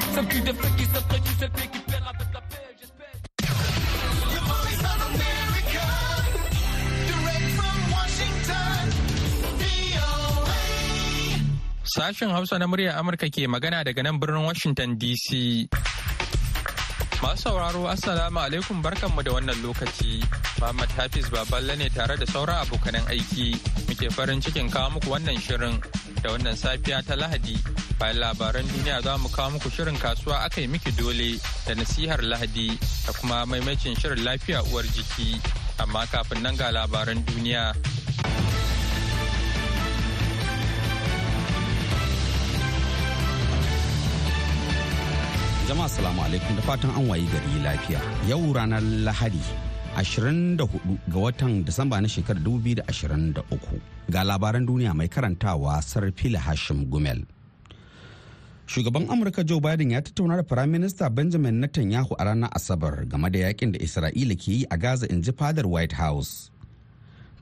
Celle qui défait, qui se qui perd avec la paix, j'espère. Sashen Hausa na muryar Amurka ke magana daga nan birnin Washington DC. Masu sauraro Assalamu alaikum barkanmu da wannan lokaci. Muhammad Hafiz Baballe ne tare da sauran abokanan aiki. Muke farin cikin kawo muku wannan shirin da wannan safiya ta Lahadi. Bayan labaran duniya za mu kawo muku shirin kasuwa aka yi miki dole da nasihar Lahadi da kuma maimacin shirin lafiya uwar jiki. Amma kafin nan ga labaran duniya. Jama'a salamu alaikum da fatan an wayi gari lafiya. Yau ranar Lahadi 24 ga watan Disamba na shekarar 2023 ga labaran duniya mai karantawa Sarfila Hashim Gumel. Shugaban Amurka Joe Biden ya tattauna da Firaminista Benjamin Netanyahu a ranar Asabar game da yaƙin da Isra'ila ke yi a Gaza in ji fadar White House.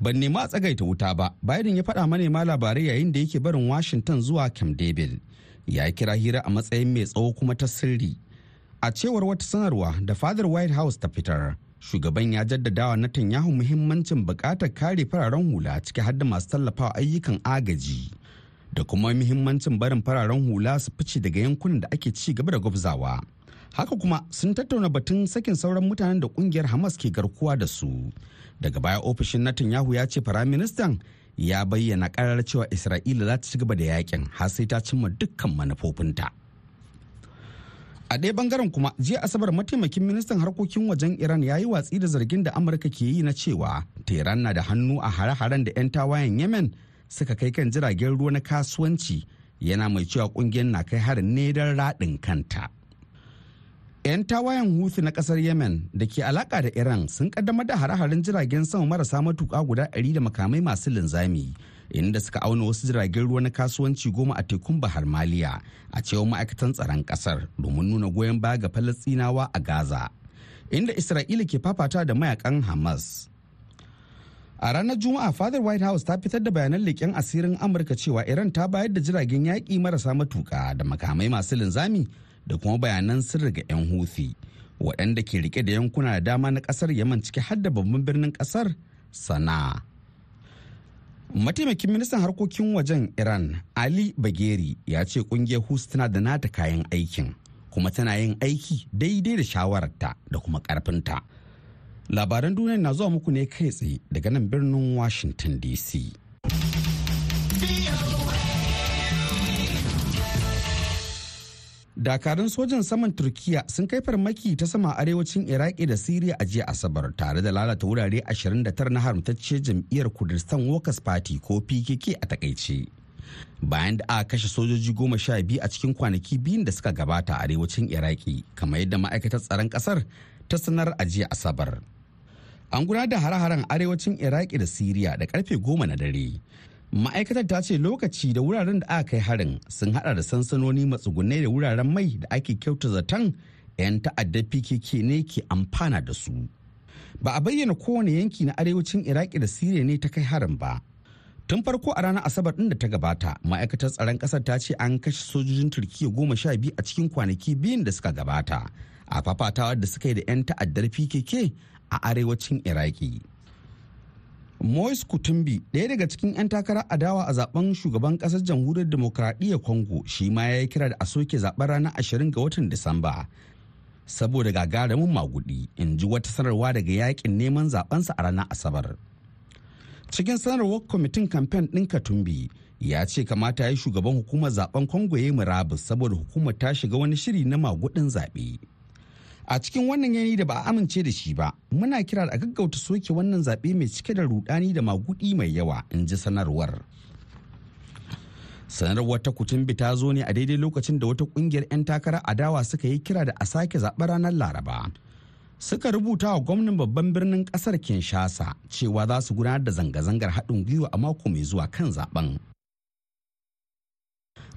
Ban nema a tsagaita wuta ba, Biden ya faɗa manema labarai yayin da yake barin Washington zuwa Camp David. ya kira hira a matsayin mai tsawo kuma ta sirri a cewar wata sanarwa da fadar white house ta fitar shugaban ya jaddadawa Netanyahu muhimmancin buƙatar kare fararen hula ciki har da masu tallafawa ayyukan agaji da kuma muhimmancin barin fararen hula su fice daga yankunan da ake ci gaba da gwabzawa. Haka kuma sun tattauna batun sakin sauran mutanen da ƙungiyar hamas ke garkuwa da su. Daga baya ofishin Netanyahu ya ce firaministan ya bayyana karar cewa isra'ila za ta ci gaba da yaƙin har sai ta cimma dukkan manufofinta. A ɗaya ɓangaren kuma jiya asabar mataimakin ministan harkokin wajen iran ya yi watsi da zargin da amurka ke yi na cewa tehran na da hannu a hare-haren da 'yan tawayen yemen suka kai kan jiragen ruwa na kasuwanci yana mai cewa ƙungiyar na kai harin ne don raɗin kanta. 'yan tawayen huthi na ƙasar yemen da ke alaka da iran sun kaddamar da hare-haren jiragen sama marasa matuka guda 100 da makamai masu linzami inda suka auna wasu jiragen ruwa na kasuwanci goma a tekun bahar maliya a cewar ma'aikatan tsaron ƙasar domin nuna goyon baya ga falastinawa a gaza inda isra'ila ke fafata da mayaƙan hamas. A ranar juma'a fadar white house ta fitar da bayanan leƙen asirin amurka cewa iran ta bayar da jiragen yaƙi marasa matuka da makamai masu linzami da kuma bayanan sirri ga 'yan huthi waɗanda ke riƙe da yankuna da dama na ƙasar yaman ciki har da babban birnin ƙasar sana'a. Mataimakin ministan harkokin wajen iran ali bageri ya ce ƙungiyar hus tana da nata kayan aikin kuma tana yin aiki daidai da shawararta da kuma karfinta labaran duniya na zuwa muku ne kai tsaye daga nan birnin washington dc dakarun sojan saman turkiya sun kai farmaki ta sama arewacin iraki da siriya a jiya asabar tare da lalata wurare 29 na haramtacce jam'iyyar kurdistan workers party ko pkk a taƙaice. Bayan da aka kashe sojoji goma sha biyu a cikin kwanaki biyun da suka gabata a arewacin iraki kamar yadda ma'aikatar tsaron ƙasar ta sanar a jiya asabar. An gudanar da hare-haren arewacin iraki da siriya da ƙarfe goma na dare. Ma'aikatar ta ce lokaci da wuraren da aka kai harin sun hada da sansanoni matsugunai da wuraren mai da ake kyauta zaton 'yan ta'addar pkk ne ke amfana da su. Ba a bayyana kowane yanki na arewacin iraki da siriya ne ta kai harin ba. Tun farko a ranar asabar din da ta gabata ma'aikatar tsaron ƙasar ta ce an kashe sojojin turkiya goma sha biyu a cikin kwanaki biyun da suka gabata a fafatawar da suka yi da 'yan ta'addar pkk a arewacin iraki Moise Kutumbi ɗaya daga cikin 'yan takarar adawa a zaɓen shugaban ƙasar jamhuriyar demokradiyyar Congo shi ma ya yi kira da a soke zaɓen ranar 20 ga watan Disamba. Saboda gagarumin magudi in ji wata sanarwa daga yaƙin neman zabensa a ranar Asabar. Cikin sanarwar kwamitin kamfen ɗin Katumbi ya ce kamata ya yi shugaban hukumar zaɓen Congo ya yi murabus saboda hukumar ta shiga wani shiri na magudin zaɓe. A cikin wannan yanayi da ba a amince da shi ba muna kira da a gaggauta soke wannan zaɓe mai cike da rudani da magudi mai yawa in ji sanarwar. Sanarwar ta kutumbi ta zo ne a daidai lokacin da wata ƙungiyar 'yan takara adawa suka yi kira da a sake zaɓen ranar laraba. Suka rubuta wa gwamnan babban birnin ƙasar kinshasa cewa za su gudanar da zanga-zangar haɗin gwiwa a mako mai zuwa kan zaɓen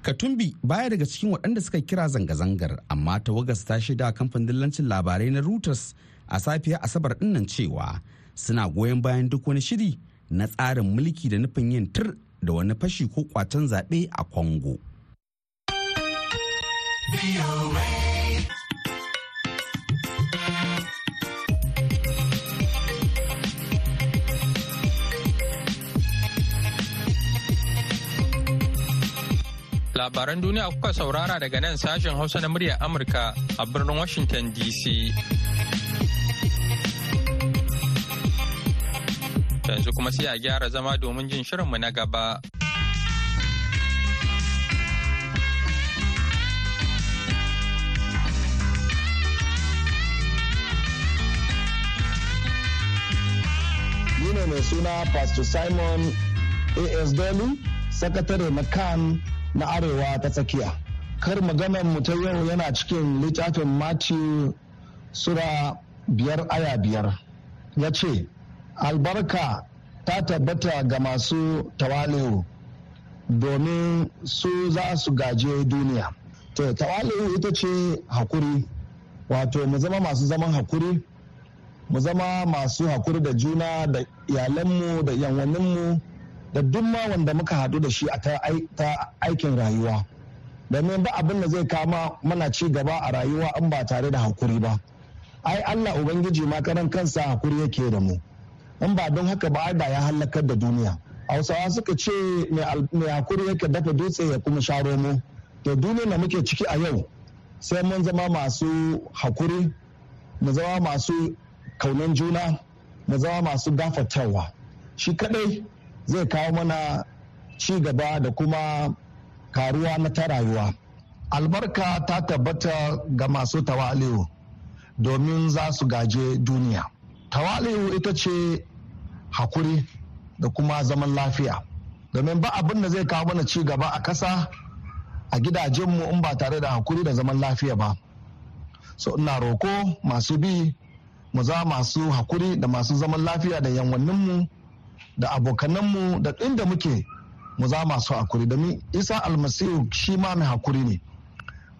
Katumbi baya daga cikin waɗanda suka kira zanga-zangar amma tawagas ta shaida kamfanin dillancin labarai na Reuters a safiya Asabar ɗin nan cewa suna goyon bayan duk wani shiri na tsarin mulki da nufin yin tur da wani fashi ko kwacen zaɓe a Congo. Labaran duniya kuka saurara daga nan sashen Hausa na muryar Amurka a birnin Washington DC. Yanzu kuma sai a gyara zama domin jin shirinmu na gaba. Ne mai suna Pastor Simon A.S. Dolu, sakatare na na Arewa ta tsakiya. Kar maganar mu ta yau yana cikin littafin Matthew Sura biyar aya biyar. Ya ce, Albarka ta tabbata ga masu tawali'u domin su za su gaje duniya. To, tawali'u ita ce haƙuri, wato mu zama masu zaman haƙuri. mu zama masu haƙuri da juna da iyalanmu da yanwaninmu da duk ma wanda muka haɗu da shi a ta aikin rayuwa. Domin ba abin da zai kama mana ci gaba a rayuwa in ba tare da haƙuri ba. Ai allah ubangiji ma karan kansa haƙuri yake da mu. In ba don haka ba da ya halakar da duniya. Hausawa suka ce mai haƙuri yake dafa dutse ya kuma sha romo. To duniya da muke ciki a yau sai mun zama masu haƙuri mu zama masu kaunan juna mu zama masu gafartarwa. Shi kadai zai kawo mana ci gaba da kuma karuwa na ta rayuwa. Albarka ta tabbata ga masu tawali'u domin za su gaje duniya. Tawali'u ita ce haƙuri da kuma zaman lafiya. Domin ba abin da zai kawo mana ci gaba a ƙasa a gidajenmu in ba tare da haƙuri da zaman lafiya ba. So ina roko masu bi mu za masu haƙuri da masu zaman lafiya da yanwanninmu da abokananmu da inda muke mu za masu haƙuri. Domin isa almasihu shi ma mai haƙuri ne.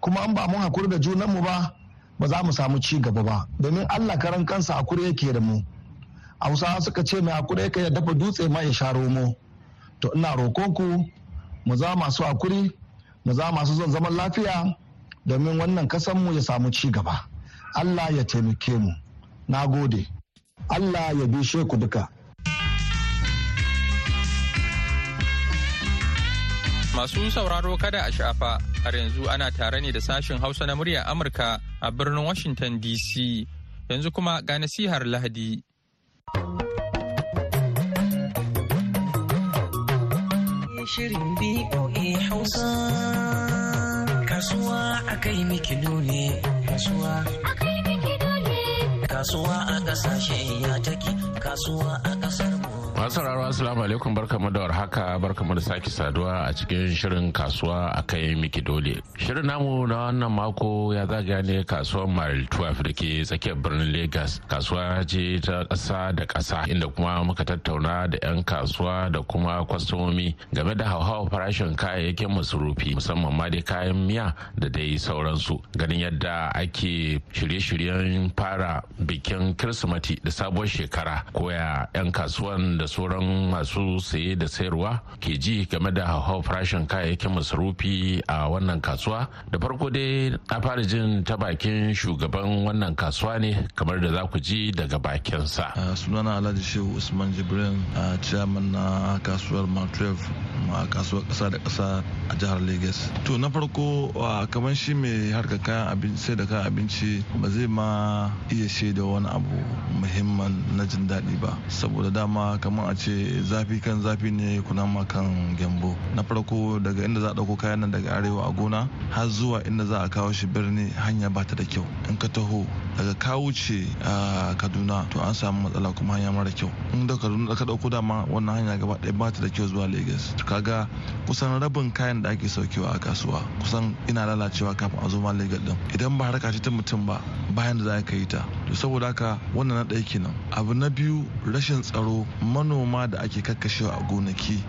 Kuma an ba mun haƙuri da junanmu ba ba za mu samu ci gaba ba. Domin allah karan kansa haƙuri yake da mu. Hausawa suka ce mai haƙuri yake ya dafa dutse ma ya sha romo. To ina roƙonku mu za masu haƙuri mu za masu zon zaman lafiya domin wannan kasanmu ya samu ci gaba. Allah ya taimake mu. Na gode. Allah ya bishe ku duka. Masu sauraro kada a shafa har yanzu ana tare ne da sashen Hausa na muryar Amurka a birnin Washington DC. Yanzu kuma ga nasihar Lahadi. Shirin BOA Hausa Kasuwa a kai Kasuwa a ƙasashe ya take Kasuwa a ƙasar masu sauraro assalamu alaikum barkamu da warhaka barkamu da sake saduwa a cikin shirin kasuwa a kai miki dole. Shirin namu na wannan mako ya zagaya ne kasuwar mile 12 da ke tsakiyar birnin lagos kasuwa ce ta ƙasa da ƙasa inda kuma muka tattauna da 'yan kasuwa da kuma kwastomomi game da hauhawar farashin kayayyakin masarufi musamman ma dai kayan miya da dai sauransu. Ganin yadda ake shirye-shiryen fara bikin kirsimati da sabuwar shekara koya 'yan kasuwan da sauran masu saye da sayarwa ke ji game da hauhawar farashin kayayyakin masarufi a wannan kasuwa. Da farko dai a fara jin ta bakin shugaban wannan kasuwa ne kamar da za ku ji daga bakinsa. Sunana alhaji shehu usman jibrin a chairman na kasuwar matrev a kasuwar kasa da kasa a jihar lagos to na farko kamar shi mai harkar kayan abinci sai da kayan abinci ba zai ma iya shaida wani abu muhimman na jin daɗi ba. Saboda dama kamar a ce zafi kan zafi ne kuna ma kan gyambo na farko daga inda za a ɗauko kayan nan daga arewa a gona har zuwa inda za a kawo shi birni hanya ba ta da kyau. In ka taho daga ka wuce a kaduna to an samu matsala kuma hanya mara kyau. In da kaduna ka ɗauko dama wannan hanya gaba ɗaya ba ta da kyau zuwa lagos kaga kusan rabin kayan da ake saukewa a kasuwa kusan ina lalacewa kafin a zo ma lagos din idan ba harka ce ta mutum ba bayan da za ka yi ta. To saboda haka wannan na ɗaya kenan. Abu na biyu rashin tsaro. Manoma da ake kakkashewa a gonaki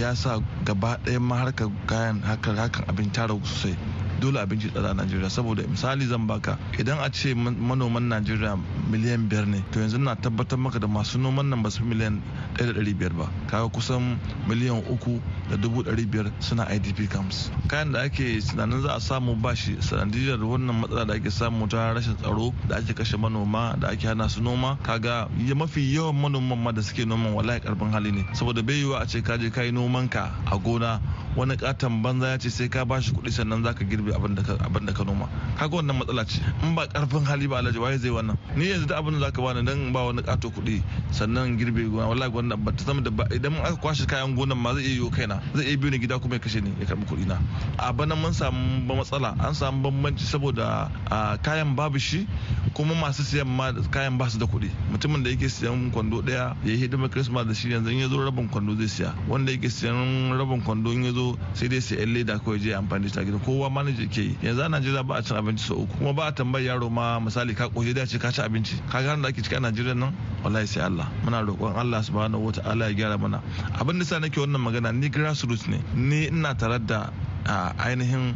ya sa gaba ɗaya ma harkar kayan harkar abin tara sosai. Dole abinci tsada a najeriya saboda misali zan baka idan a ce manoman najeriya miliyan biyar ne to yanzu na tabbatar maka da masu noman nan ba su miliyan ɗaya da ɗari biyar ba. Kaga kusan miliyan uku da dubu ɗari biyar suna idp camps. Kayan da ake tunanin za a samu bashi sanadiyar wannan matsala da ake samu ta rashin tsaro da ake kashe manoma da ake hana su noma. Kaga mafi yawan manoman ma da suke noman wallahi ƙarfin hali ne. Saboda bai yiwuwa a ce ka je ka noman ka a gona wani katon banza ya ce sai ka bashi kuɗi sannan zaka girbe abin da ka noma. Kaga wannan matsala ce. In ba ƙarfin hali ba alhaji waye zai wannan? Ni yanzu da abin da zaka bani dan ba wani kato kuɗi sannan girbe gona wallahi wannan ba ta zama da idan aka kwashe kayan gonan ma zai iya yiwo kaina. Zai iya biyo ni gida kuma ya kashe ni ya karɓi kuɗi na a bana mun samu matsala. An samu bambanci saboda kayan babu shi kuma masu siyan ma kayan ba su da kuɗi. Mutumin da yake siyan kwando ɗaya ya yi hidimar christmas da shi yanzu in ya zo rabin kwando zai siya. Wanda yake siyan rabin kwando in ya zo sai dai sai yan leda kawai je amfani da gida. Kowa yi. Yanzu a najeriya ba a cin abinci sau uku. Kuma ba a tambayi yaro ma misali ka koshi da ce ka ci abinci. Ka ga da ake cika najeriya nan? Wallahi sai allah. Muna roƙon allah subhanahu wa ta'ala ya gyara mana. Abin da sa nake wannan magana ni grassroots ne. Ni ina tare da ainihin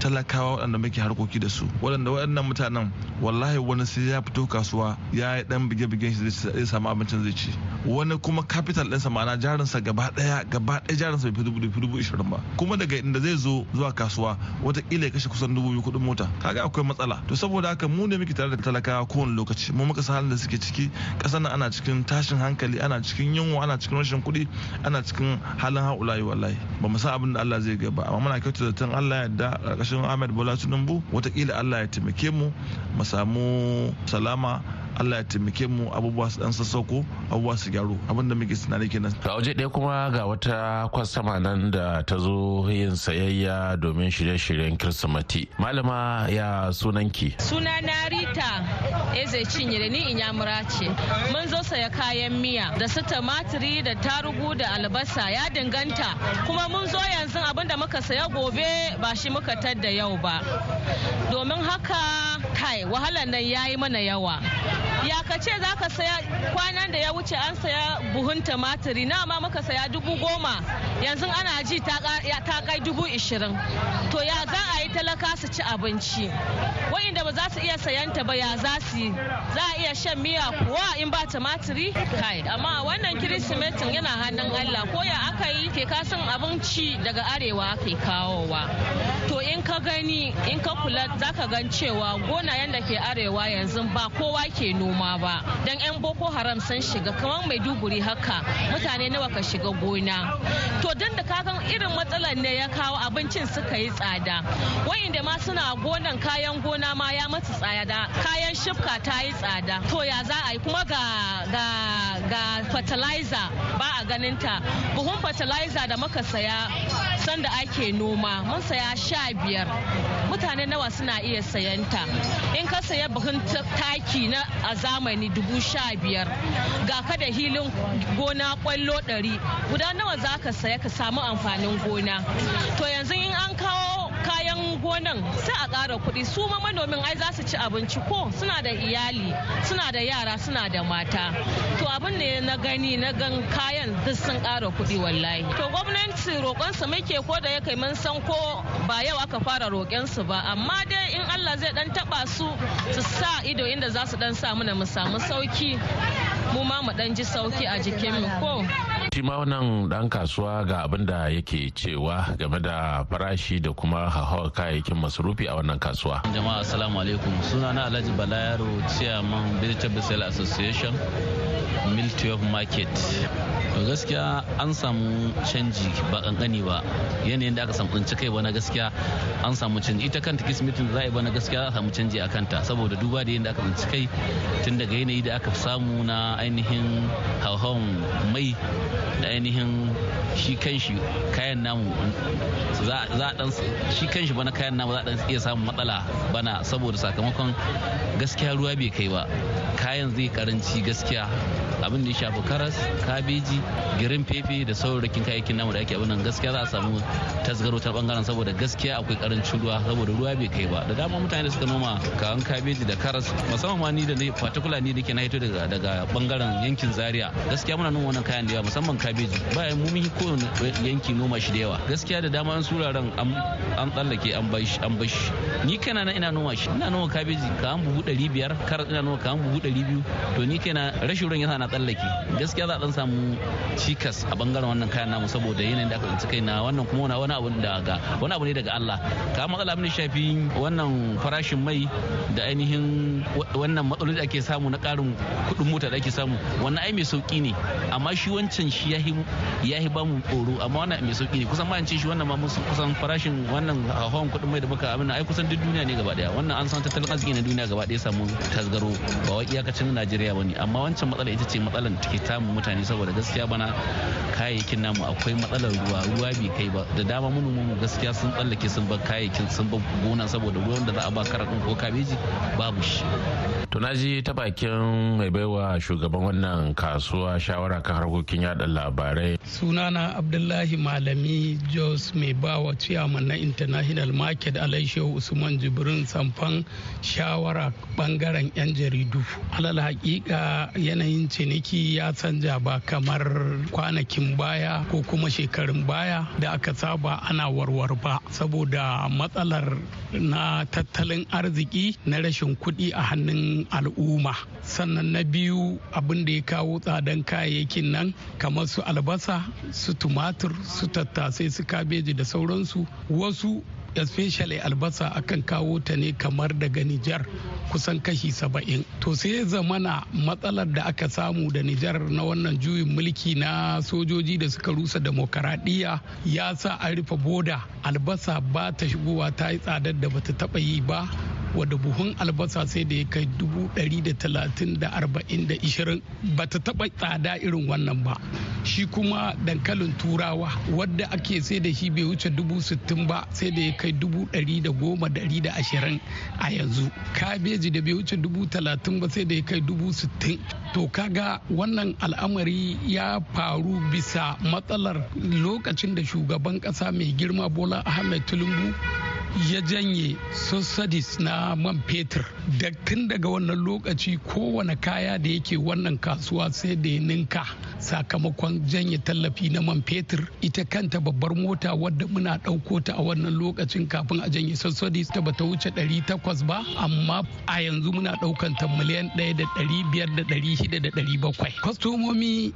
talakawa waɗanda muke harkoki da su. Waɗanda waɗannan mutanen wallahi wani sai ya fito kasuwa ya yi ɗan bige-bigen shi zai samu abincin zai ci. Wani kuma capital ɗinsa ma'ana jarinsa gaba ɗaya gaba ɗaya jarinsa bai fi dubu ishirin ba. Kuma daga inda zai zo zuwa kasuwa wataƙila ya kashe kusan dubu biyu kuɗin mota. Kaga akwai matsala. To saboda haka mu ne muke tare da talakawa kowane lokaci. Mu muka san halin da suke ciki. Ƙasar nan ana cikin tashin hankali ana cikin yunwa ana cikin rashin kuɗi ana cikin halin haulayi wallahi. Ba mu san abin da Allah zai gaba amma muna kyautata zaton Allah ya yarda ƙarƙashin Ahmed Bola Tinubu wataƙila Allah ya taimake mu mu samu salama Allah ya taimake mu abubuwa su dan sassauko abubuwa su gyaru abin da muke tunani kenan. A waje ɗaya kuma ga wata kwastama nan da ta zo yin sayayya domin shirye-shiryen Kirsimati. Malama ya sunanki. Suna na Rita Eze Cinyere ni Inyamura ce. Mun zo saya kayan miya da su tumatiri da tarugu da albasa ya dinganta kuma mun zo yanzu abin da muka saya gobe ba shi muka tadda yau ba. Domin haka kai wahalar nan ya yi mana yawa. Ya ka ce za ka saya kwanan da ya wuce an saya buhun tumatiri na ma muka saya? Dubu goma. Yanzu ana ji ta kai dubu ishirin. To ya za a yi talaka su ci abinci? Wa'inda ba za su iya sayanta ba ya za su za a iya shan miya kuwa in ba tumatiri kai amma wannan kirisimetin yana hannun allah. Ko ya aka yi? Ke kasan abinci daga arewa ake kawowa. To in ka gani in ka kula za ka gan cewa gonayen da ke arewa yanzu ba kowa ke noma. Ba. Dan 'yan boko haram sun shiga kamar maiduguri haka mutane nawa ka shiga gona. To don da kagan irin matsalar ne ya kawo abincin suka yi tsada. Wa'inda ma suna gonan kayan gona ma ya mata tsada kayan shifka ta yi tsada. To ya za a yi? Kuma ga ga ga fertilizer ba a ganin ta buhun fertilizer da muka saya sanda ake noma mun saya sha biyar. Mutane nawa suna iya sayanta? In ka saya buhun taki na zamani dubu sha biyar. Ga ka da hilin gona ƙwallo ɗari. Guda nawa za ka saya ka samu amfanin gona? To yanzu in an kawo kayan gonan sai a ƙara kuɗi. Su ma manomin ai za su ci abinci ko suna da iyali suna da yara suna da mata. To abin ne na gani na gan kayan duk sun ƙara kuɗi wallahi. To gwamnati roƙonsu muke ko da ya kai mun san ko ba yau aka fara roƙensu ba. Amma dai in Allah zai dan taɓa su su sa ido inda za su dan sa mana mu samu sauƙi mu ma mu dan ji sauƙi a jikinmu ko. Shi ma wannan dan kasuwa ga abin da yake cewa game da farashi da kuma hauhawar kayayyakin masarufi a wannan kasuwa. Jama'a assalamu alaikum. Suna na alhaji balayaro chairman vegetable sale association. Mil 12 market. To gaskiya an samu canji ba kankani ba. Yanayin da aka samu tsinci kai ba na gaskiya an samu canji. Ita kanta kismitin za a yi ba na gaskiya samu canji a kanta. Saboda duba da yadda aka tsinci kai tun daga yanayi da aka samu na ainihin hauhawan mai da ainihin shi kanshi kayan namu za a dan shi kanshi bana kayan namu za a dan iya samun matsala bana. Saboda sakamakon gaskiya ruwa bai kai ba. Kayan zai karanci gaskiya. Abin da ya shafi karas kabeji girin fefe da saurakin kayayyakin namu da ake abin nan gaskiya za a samu tasgaro ta ɓangaren saboda gaskiya akwai ƙarancin ruwa saboda ruwa bai kai ba. Da dama mutane da suka noma kawan kabeji da karas musamman ma ni da particular ni da ke na hito daga daga ɓangaren yankin zaria. Gaskiya muna noma wannan kayan da yawa musamman kabeji. Bayan mu mun ko yanki noma shi da yawa. Gaskiya da dama an suraren an tsallake an bashi an bashi ni kana na ina noma shi. Ina noma kabeji ka an buhu 500 karas ina noma ka an buhu 200 to ni kaina rashin ruwan yasa na tsallake. Gaskiya za a dan samu cikas a ɓangaren wannan kayan namu saboda yanayin da aka tsinci kai na. Wannan kuma wani abu daga wani abu ne daga Allah. Ka matsala mun shafi wannan farashin mai da ainihin wannan matsaloli da ake samu na karin kuɗin mota da ake samu. Wannan ai mai sauƙi ne amma shi wancan shi yahi yahi ba mu tsoro. Amma wannan mai sauƙi ne. Kusan ma ce shi wannan ma mun kusan farashin wannan hawan kuɗin mai da muka abin ai kusan duk duniya ne gaba ɗaya wannan an san tattalin arziki na duniya gaba ɗaya samu tasgaro. Ba wai iyakacin Najeriya ba ne amma wancan matsala ita ce matsalar take tamu mutane saboda gaskiya bana kayayyakin namu akwai matsalar ruwa ruwa bai kai ba. Da dama manoman mu gaskiya sun tsallake sun bar kayayyakin sun bar gona saboda ruwan da za a ba karatun ko kabeji babu shi. To na ji ta bakin mai baiwa shugaban wannan kasuwa shawara kan harkokin yada labarai. Sunana abdullahi malami jos mai bawa ciyaman na international market alaishehu usman jibrin samfan shawara ɓangaren yan jaridu. Alal hakika yanayin ciniki ya canja ba kamar kwanakin baya ko kuma shekarun baya da aka saba ana warwar ba. Saboda matsalar na tattalin arziki na rashin kuɗi a hannun al'umma. Sannan na biyu abin da ya kawo tsadan kayayyakin nan kamar su albasa su tumatur su tattasai su kabeji da sauransu. Wasu especially albasa akan kawo ta ne kamar daga Nijar kusan kashi saba'in. To sai zamana matsalar da aka samu da Nijar na wannan juyin mulki na sojoji da suka rusa demokaradiyya ya sa an rufe boda. Albasa ba ta shigowa ta yi tsadar da bata taba yi ba. Wadda buhun albasa sai da ya kai dubu ɗari da talatin da arba'in da ishirin ba ta taɓa tsada irin wannan ba. Shi kuma dankalin turawa wadda ake sai da shi bai wuce dubu sittin ba sai da ya kai dubu ɗari da goma ɗari da ashirin a yanzu. Kabeji da bai wuce dubu talatin ba sai da ya kai dubu sittin. To kaga wannan al'amari ya faru bisa matsalar lokacin da shugaban ƙasa mai girma bola ahmed tinubu ya janye subsidies na man fetur. Da tun daga wannan lokaci kowane kaya da yake wannan kasuwa sai da ya ninka. Sakamakon janye tallafi na man fetur. Ita kanta babbar mota wadda muna ɗauko ta a wannan lokacin kafin a janye subsidies ta bata wuce 800 ba amma a yanzu muna ɗaukan ta miliyan 1 da 500 da 600 da 700 kwastomomi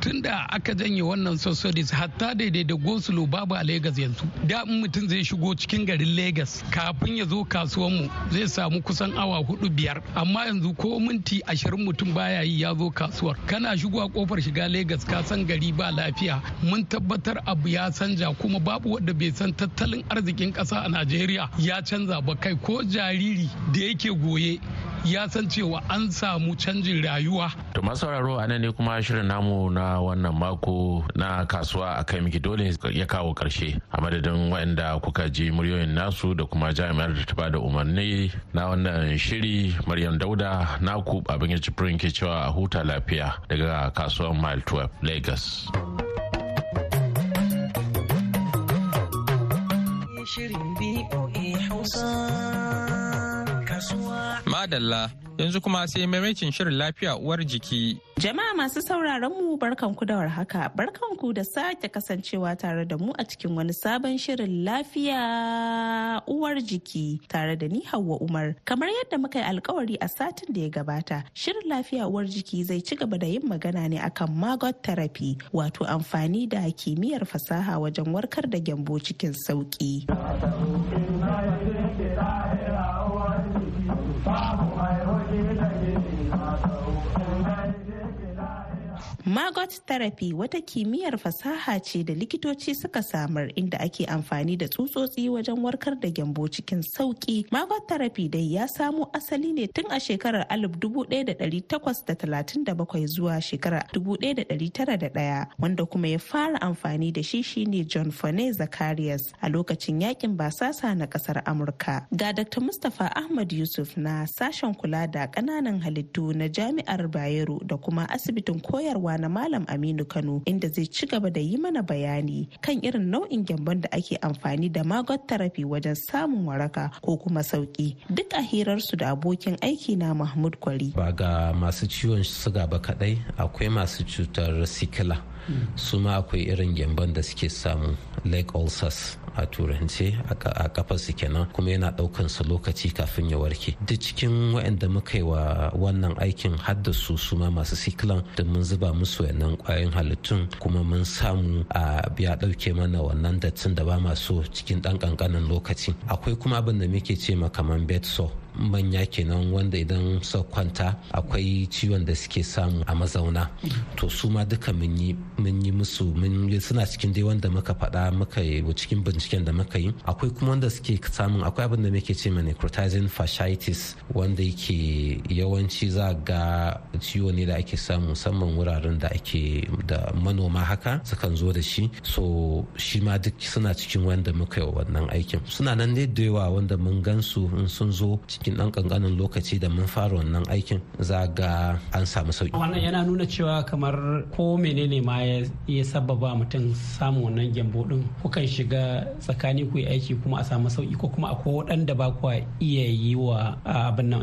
tun da aka janye wannan subsidies hatta daidai da gosulo babu a Legas yanzu. Da mutum zai shigo cikin garin Legas kafin ya zo kasuwanmu zai samu kusan awa huɗu biyar. Amma yanzu ko minti ashirin mutum baya yi ya zo kasuwar. Kana shigowa ƙofar shiga Legas ka san gari ba lafiya. Mun tabbatar abu ya canja kuma babu wanda bai san tattalin arzikin ƙasa a Najeriya ya canza ba. Kai ko jariri da yake goye ya san cewa an samu canjin rayuwa. To sauraro a nan ne kuma shirin namu na wannan mako na kasuwa a kai miki dole ya kawo ƙarshe a madadin waɗanda kuka ji muryoyin nasu da kuma jami'ar da ta ba da umarni na wannan shiri Maryam Dauda naku abin ya cifirin ke cewa a huta lafiya daga kasuwar Mile 12 Lagos. Madalla yanzu kuma sai maimacin shirin lafiya uwar jiki. Jama'a masu sauraron mu barkanku da warhaka barkanku da sake kasancewa tare da mu a cikin wani sabon shirin lafiya uwar jiki tare da ni Hauwa Umar. Kamar yadda muka yi alkawari a satin da ya gabata, shirin lafiya uwar jiki zai ci gaba da yin magana ne akan magot therapy wato amfani da kimiyyar fasaha wajen warkar da gyambo cikin sauƙi. Ta cũng phải có. Magot therapy wata kimiyyar fasaha ce da likitoci suka samar inda ake amfani da tsutsotsi wajen warkar da gyambo cikin sauƙi. Magot therapy dai ya samo asali ne tun a shekarar 1837 zuwa shekarar 1901 wanda kuma ya fara amfani da shi shine John Fone Zacharias a lokacin yaƙin basasa na ƙasar Amurka. Ga Dr. Mustapha Ahmad Yusuf na sashen kula da ƙananan halittu na Jami'ar Bayero da kuma asibitin koyarwa na Malam Aminu Kano inda zai ci gaba da yi mana bayani kan irin nau'in gyambon da ake amfani da magot therapy wajen samun waraka ko kuma sauƙi. Duk a hirarsu da abokin aiki na Mahmud Kwari. Ba ga masu ciwon suga ba kadai akwai masu cutar sikila. Su ma akwai irin gyambon da suke samu leg ulcers a turance a kafar su kenan kuma yana ɗaukan su lokaci kafin ya warke. Duk cikin waɗanda muka yi wa wannan aikin haddasu su ma masu sikilan da mun zuba musu wannan ƙwayoyin halittun kuma mun samu a biya ɗauke mana wannan dattin da ba so cikin dan kankanin lokaci. Akwai kuma abin da muke ce ma kaman bed sore. Manya kenan wanda idan sa kwanta akwai ciwon da suke samu a mazauna. To su ma duka mun yi musu suna cikin dai wanda muka faɗa muka yi cikin binciken da muka yi. Akwai kuma wanda suke samun akwai abin da muke ce necrotizing fasciitis wanda yake yawanci za ga ciwo ne da ake samu musamman wuraren da ake da manoma haka sukan zo da shi. So shi ma duk suna cikin wanda muka yi wannan aikin. Suna nan ne da yawa wanda mun gansu in sun zo cikin ɗan ƙanƙanin lokaci da mun fara wannan aikin za ga an samu sauƙi. Wannan yana nuna cewa kamar ko menene ma ya sababa mutum samun wannan gyambo ɗin kukan shiga tsakani ku yi aiki kuma a samu sauƙi ko kuma akwai waɗanda ba ku iya yi wa abin nan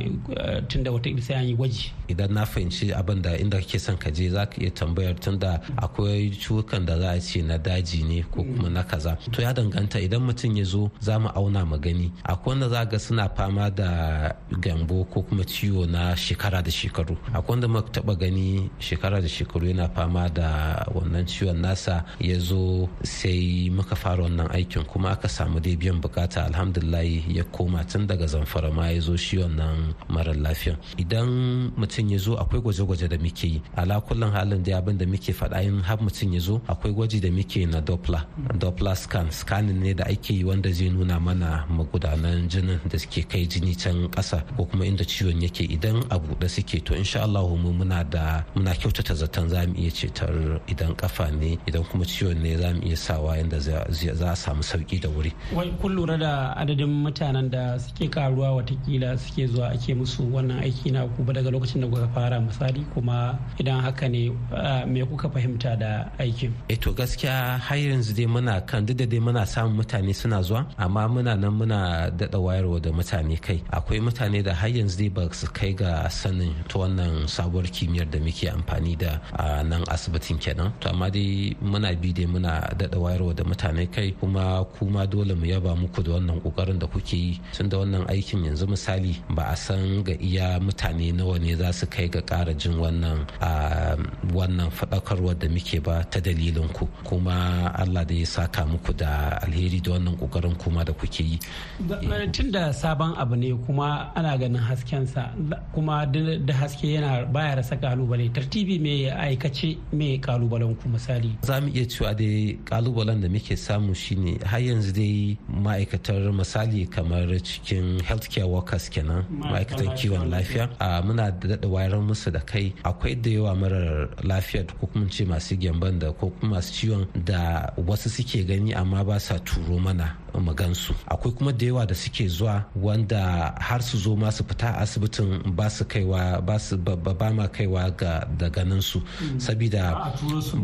tunda wata sai an yi gwaji. Idan na fahimci abin da inda kake son ka je za ka iya tambayar tunda akwai cuwukan da za a ce na daji ne ko kuma na kaza. To ya danganta idan mutum ya zo za mu auna mu gani akwai wanda za ga suna fama da gambo ko kuma ciwo na shekara da shekaru. Akwai wanda muka taba gani shekara da shekaru yana fama da wannan ciwon nasa ya zo sai muka fara wannan aikin kuma aka samu dai biyan buƙata. Alhamdulillah ya koma tun daga zamfara ma ya zo shi wannan mara lafiya idan mutum ya zo akwai gwaje-gwaje da muke yi. Ala kullum halin da abin da muke faɗa in har mutum ya zo akwai gwaji da muke na doppler. Doppler scan scanning ne da ake yi wanda zai nuna mana magudanan jinin da suke kai jini can ƙasa ko kuma inda ciwon yake idan a buɗe suke to insha Allah mu muna da muna kyautata zaton za mu iya cetar idan kafa ne idan kuma ciwon ne za mu iya sawa yadda za a samu sauƙi da wuri. Wai kun lura da adadin mutanen da suke karuwa wataƙila suke zuwa ake musu wannan aiki na ku daga lokacin da kuka fara misali kuma idan haka ne me kuka fahimta da aikin. E to gaskiya har yanzu dai muna kan duk da dai muna samun mutane suna zuwa amma muna nan muna daɗa wayarwa da mutane kai akwai mutane da har yanzu dai ba su kai ga sanin ta wannan sabuwar kimiyyar da muke amfani da a nan asibitin kenan. To amma dai muna bi dai muna daɗa wayarwa da mutane kai kuma kuma dole mu yaba muku da wannan ƙoƙarin da kuke yi. Tun da wannan aikin yanzu misali ba a san ga iya mutane nawa ne za su kai ga ƙara jin wannan wannan faɗakarwar da muke ba ta dalilin ku. Kuma Allah da ya saka muku da alheri da wannan ƙoƙarin kuma da kuke yi. Tun da sabon abu ne kuma ana ganin haskensa kuma da haske yana baya rasa ƙalubale. Tartibi mai aikace mai kalubalen ku misali? Za mu iya cewa dai kalubalen da muke samu shine har yanzu dai ma'aikatar misali kamar cikin healthcare workers kenan ma'aikatan kiwon lafiya. a muna da daɗa wayar musu da kai. Akwai da yawa marar lafiya ko kuma ce masu gyamban da ko kuma masu ciwon da wasu suke gani amma ba sa turo mana magansu akwai kuma da yawa da suke zuwa wanda har su zo ma su fita asibitin ba su kaiwa ba su ba ma kaiwa ga da ganin su sabida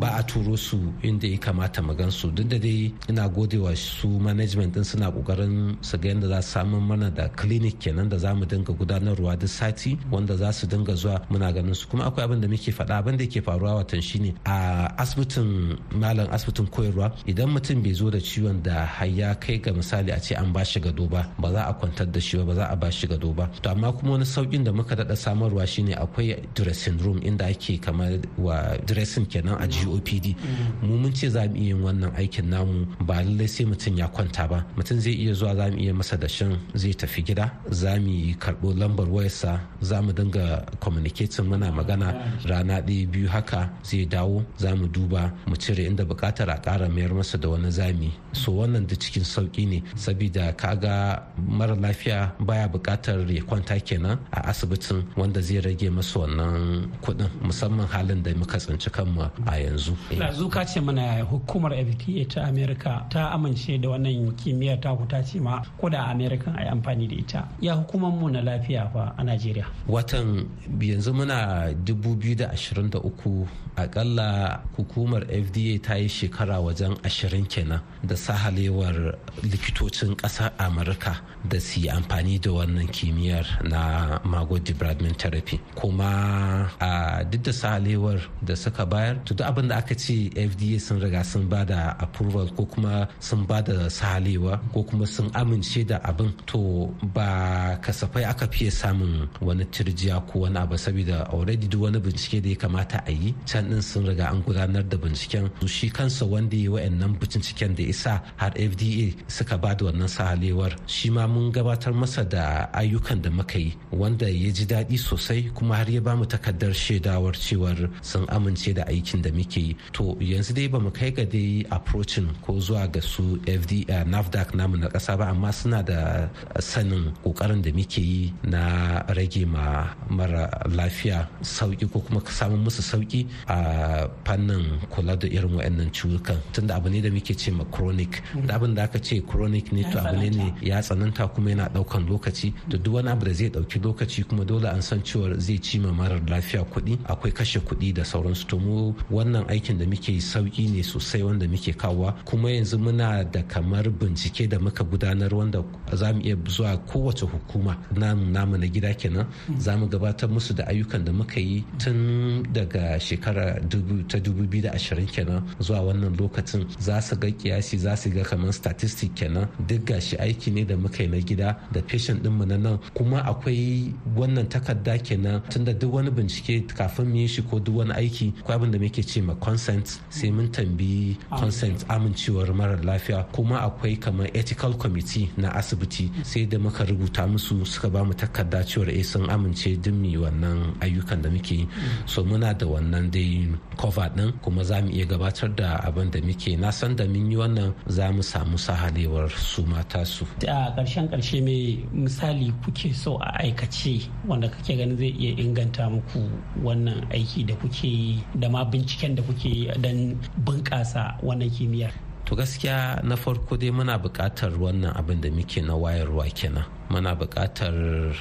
ba a turo su inda ya kamata magansu duk da dai ina godewa su management din suna ƙoƙarin su ga yadda za su samu mana da clinic kenan da za mu dinga gudanarwa duk sati wanda za su dinga zuwa muna ganin su. Kuma akwai abin da muke faɗa abin da ke faruwa watan shine a asibitin malam asibitin koyarwa idan mutum bai zo da ciwon da har ya kai ga misali a ce an ba shi gado ba ba za a kwantar da shi ba ba za a ba ba shi gado ba to amma kuma wani saukin da muka daɗa samarwa shine akwai dressing room inda ake kamar wa dressing kenan a gopd mu mun ce za mu iya yin wannan aikin namu ba lallai sai mutum ya kwanta ba. Mutum zai iya zuwa za mu iya masa dashin zai tafi gida za mu karɓo lambar wayarsa za mu dinga communicating muna magana rana ɗaya biyu haka zai dawo za mu duba mu cire inda buƙatar a ƙara mayar masa da wani zami. So wannan da cikin sauƙi ne sabida kaga mara lafiya baya buƙatar ya kwanta kenan a asibitin wanda zai rage masa wannan kuɗin musamman halin da muka tsinci kanmu a yanzu. Yanzu ka ce mana hukumar FDA ta Amerika ta amince da wannan kimiyyar ta ta ce ma ko da Amerikan a yi amfani da ita. Ya hukumar mu na lafiya fa a Najeriya. Watan yanzu muna 2023 akalla hukumar FDA ta yi shekara wajen ashirin kenan da sahalewar likitocin ƙasar Amurka da su yi amfani da wannan kimiyyar na mago debridement therapy. Kuma a duk da sahalewar da suka bayar to duk abin da aka ce fda sun riga sun ba da approval ko kuma sun ba da sahalewa ko kuma sun amince da abin to ba kasafai aka fiye samun wani turjiya ko wani abu saboda already duk wani bincike da ya kamata a yi can din sun riga an gudanar da binciken. Shi kansa wanda ya wa'annan binciken da isa har fda suka ba da wannan sahalewar shi ma mun gabatar masa da ayyukan da muka yi wanda ya ji daɗi sosai kuma har ya ba mu takardar shaidawar cewar sun amince da aikin da muke yi. To yanzu dai ba mu kai ga dai approaching ko zuwa ga su fda nafdac namu na ƙasa ba amma suna da sanin ƙoƙarin da muke yi na rage ma mara lafiya sauƙi ko kuma samun musu sauƙi a fannin kula da irin waɗannan ciwukan. Tunda abu ne da muke ce ma chronic. Da abin da aka ce chronic ne to abu ne ya tsananta. kuma yana ɗaukan lokaci. Da duk wani abu da zai ɗauki lokaci kuma dole an san cewa zai ci ma marar lafiya kuɗi akwai kashe kuɗi da sauransu. To mu wannan aikin da muke sauƙi ne sosai wanda muke kawowa. Kuma yanzu muna da kamar bincike da muka gudanar wanda za mu iya zuwa kowace hukuma namu na gida kenan. Za mu gabatar musu da ayyukan da muka yi tun daga shekara ta 2020 kenan zuwa wannan lokacin. Za su ga kiyasi za su ga kamar statistic kenan. Duk gashi aiki ne da muka yi na gida da patient ɗinmu na nan. Kuma akwai wannan takarda kenan tunda duk wani bincike kafin mu yi shi ko duk wani aiki akwai abin da muke ce ma consent sai mun tambayi consent amincewar marar lafiya. Kuma akwai kamar ethical committee na asibiti sai da muka rubuta musu suka ba mu takarda cewar eh sun amince duk mu wannan ayyukan da muke yi. So muna da wannan dai cover din kuma za mu iya gabatar da abin da muke. Na san da mun yi wannan za mu samu sahalewar su mata su. A ƙarshen ƙarshe mai misali kuke so a aikace wanda kake ganin zai iya inganta muku wannan aiki da kuke yi da ma binciken da kuke yi don bunƙasa wannan kimiyyar? To gaskiya na farko dai muna buƙatar wannan abin da muke na wayarwa kenan. Muna buƙatar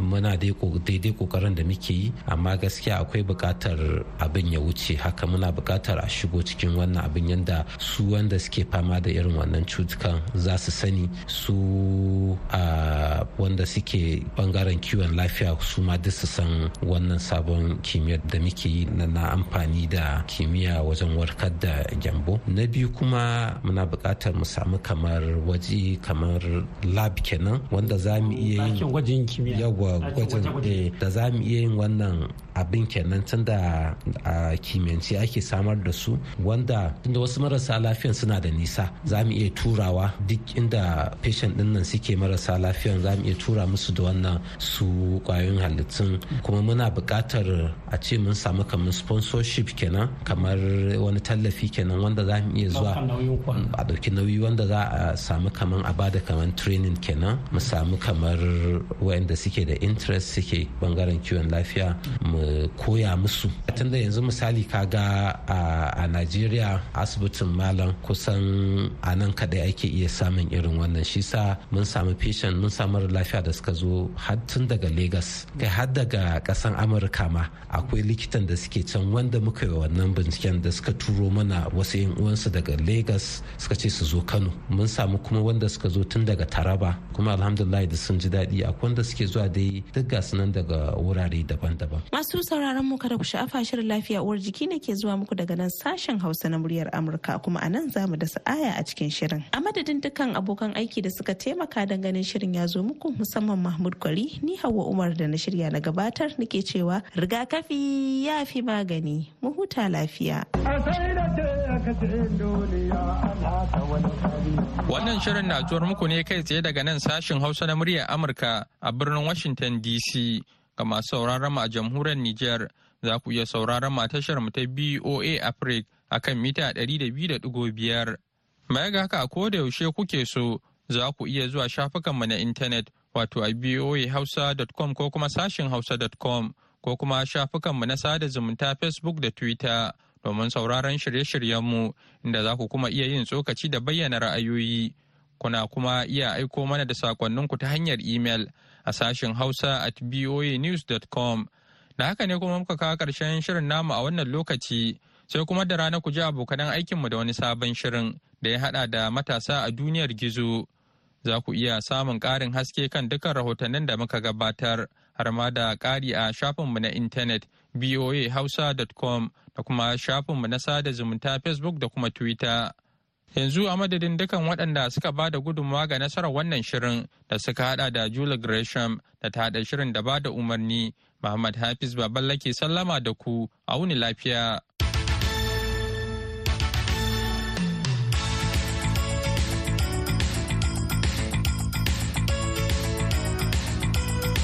muna daidai ƙoƙarin da muke yi amma gaskiya akwai buƙatar abin ya wuce. Haka muna buƙatar a shigo cikin wannan abin yadda su wanda suke fama da irin wannan cutukan za su sani. Su wanda suke ɓangaren kiwon lafiya su ma duk su san wannan sabon kimiyyar da muke yi na amfani da kimiyya wajen warkar da gyambo. Na biyu kuma muna buƙatar mu samu kamar waje kamar lab kenan wanda za mu iya yin gwajin kimiyya. Yawa gwajin da za mu iya yin wannan abin kenan tun da a kimiyyance ake samar da su wanda tunda wasu marasa lafiyan suna da nisa za mu iya turawa duk inda patient ɗin nan suke marasa lafiyan za mu iya tura musu da wannan su ƙwayoyin halittun. Kuma muna buƙatar a ce mun samu kamar sponsorship kenan kamar wani tallafi kenan wanda za mu iya zuwa a ɗauki nauyi wanda za a samu kamar a ba da kamar training kenan. Mu samu kamar waɗanda suke da interest suke ɓangaren kiwon lafiya mu koya musu. Tunda yanzu misali kaga a najeriya asibitin malam kusan a nan kadai ake iya samun irin wannan. Shi sa mun samu patient mun samu lafiya da suka zo har tun daga lagos kai har daga kasan amurka ma akwai likitan da suke can wanda muka yi wannan binciken da suka turo mana wasu yan uwansu daga lagos suka ce su zo kano. Mun samu kuma wanda suka zo tun daga taraba. Kuma alhamdulillah da sun ji daɗi. Akwai wanda suke zuwa da dai duk ga nan daga wurare daban-daban. Masu sauraron mu kada ku sha'afa shirin lafiya uwar jiki ne ke zuwa muku daga nan sashen hausa na muryar amurka kuma a nan za mu da sa'aya a cikin shirin. A madadin dukkan abokan aiki da suka taimaka don ganin shirin ya zo muku musamman mahmud kwari ni hawa umar da na shirya na gabatar nake cewa rigakafi ya fi magani. Mu huta lafiya. Wannan shirin na zuwar muku ne kai tsaye daga nan sashen hausa na muryar amurka a birnin washington dc ga masu sauraron mu a jamhuriyar niger za ku iya sauraron mu a tashar mu ta boa africa a kan mita 200.5 Baya ga haka ko da yaushe kuke so za ku iya zuwa shafukanmu na intanet wato a voahausa.com ko kuma sashin hausa.com ko kuma shafukanmu na sada zumunta Facebook da Twitter domin sauraron shirye-shiryenmu inda za ku kuma iya yin tsokaci da bayyana ra'ayoyi. Kuna kuma iya aiko mana da sakonninku ta hanyar imel a sashin hausa at voanews.com. Da haka ne kuma muka kawo ƙarshen shirin namu a wannan lokaci. sai kuma da rana ku ji abokanan aikinmu da wani sabon shirin da ya hada da matasa a duniyar gizo. Za ku iya samun ƙarin haske kan dukkan rahotannin da muka gabatar har ma da ƙari a shafinmu na intanet voahausa.com da kuma shafinmu na sada zumunta Facebook da kuma Twitter. Yanzu a madadin dukan waɗanda suka ba da gudunmawa ga nasarar wannan shirin da suka hada da Julie Gresham da ta haɗa shirin da ba da umarni, Muhammad Hafiz Baballake sallama da ku a wuni lafiya.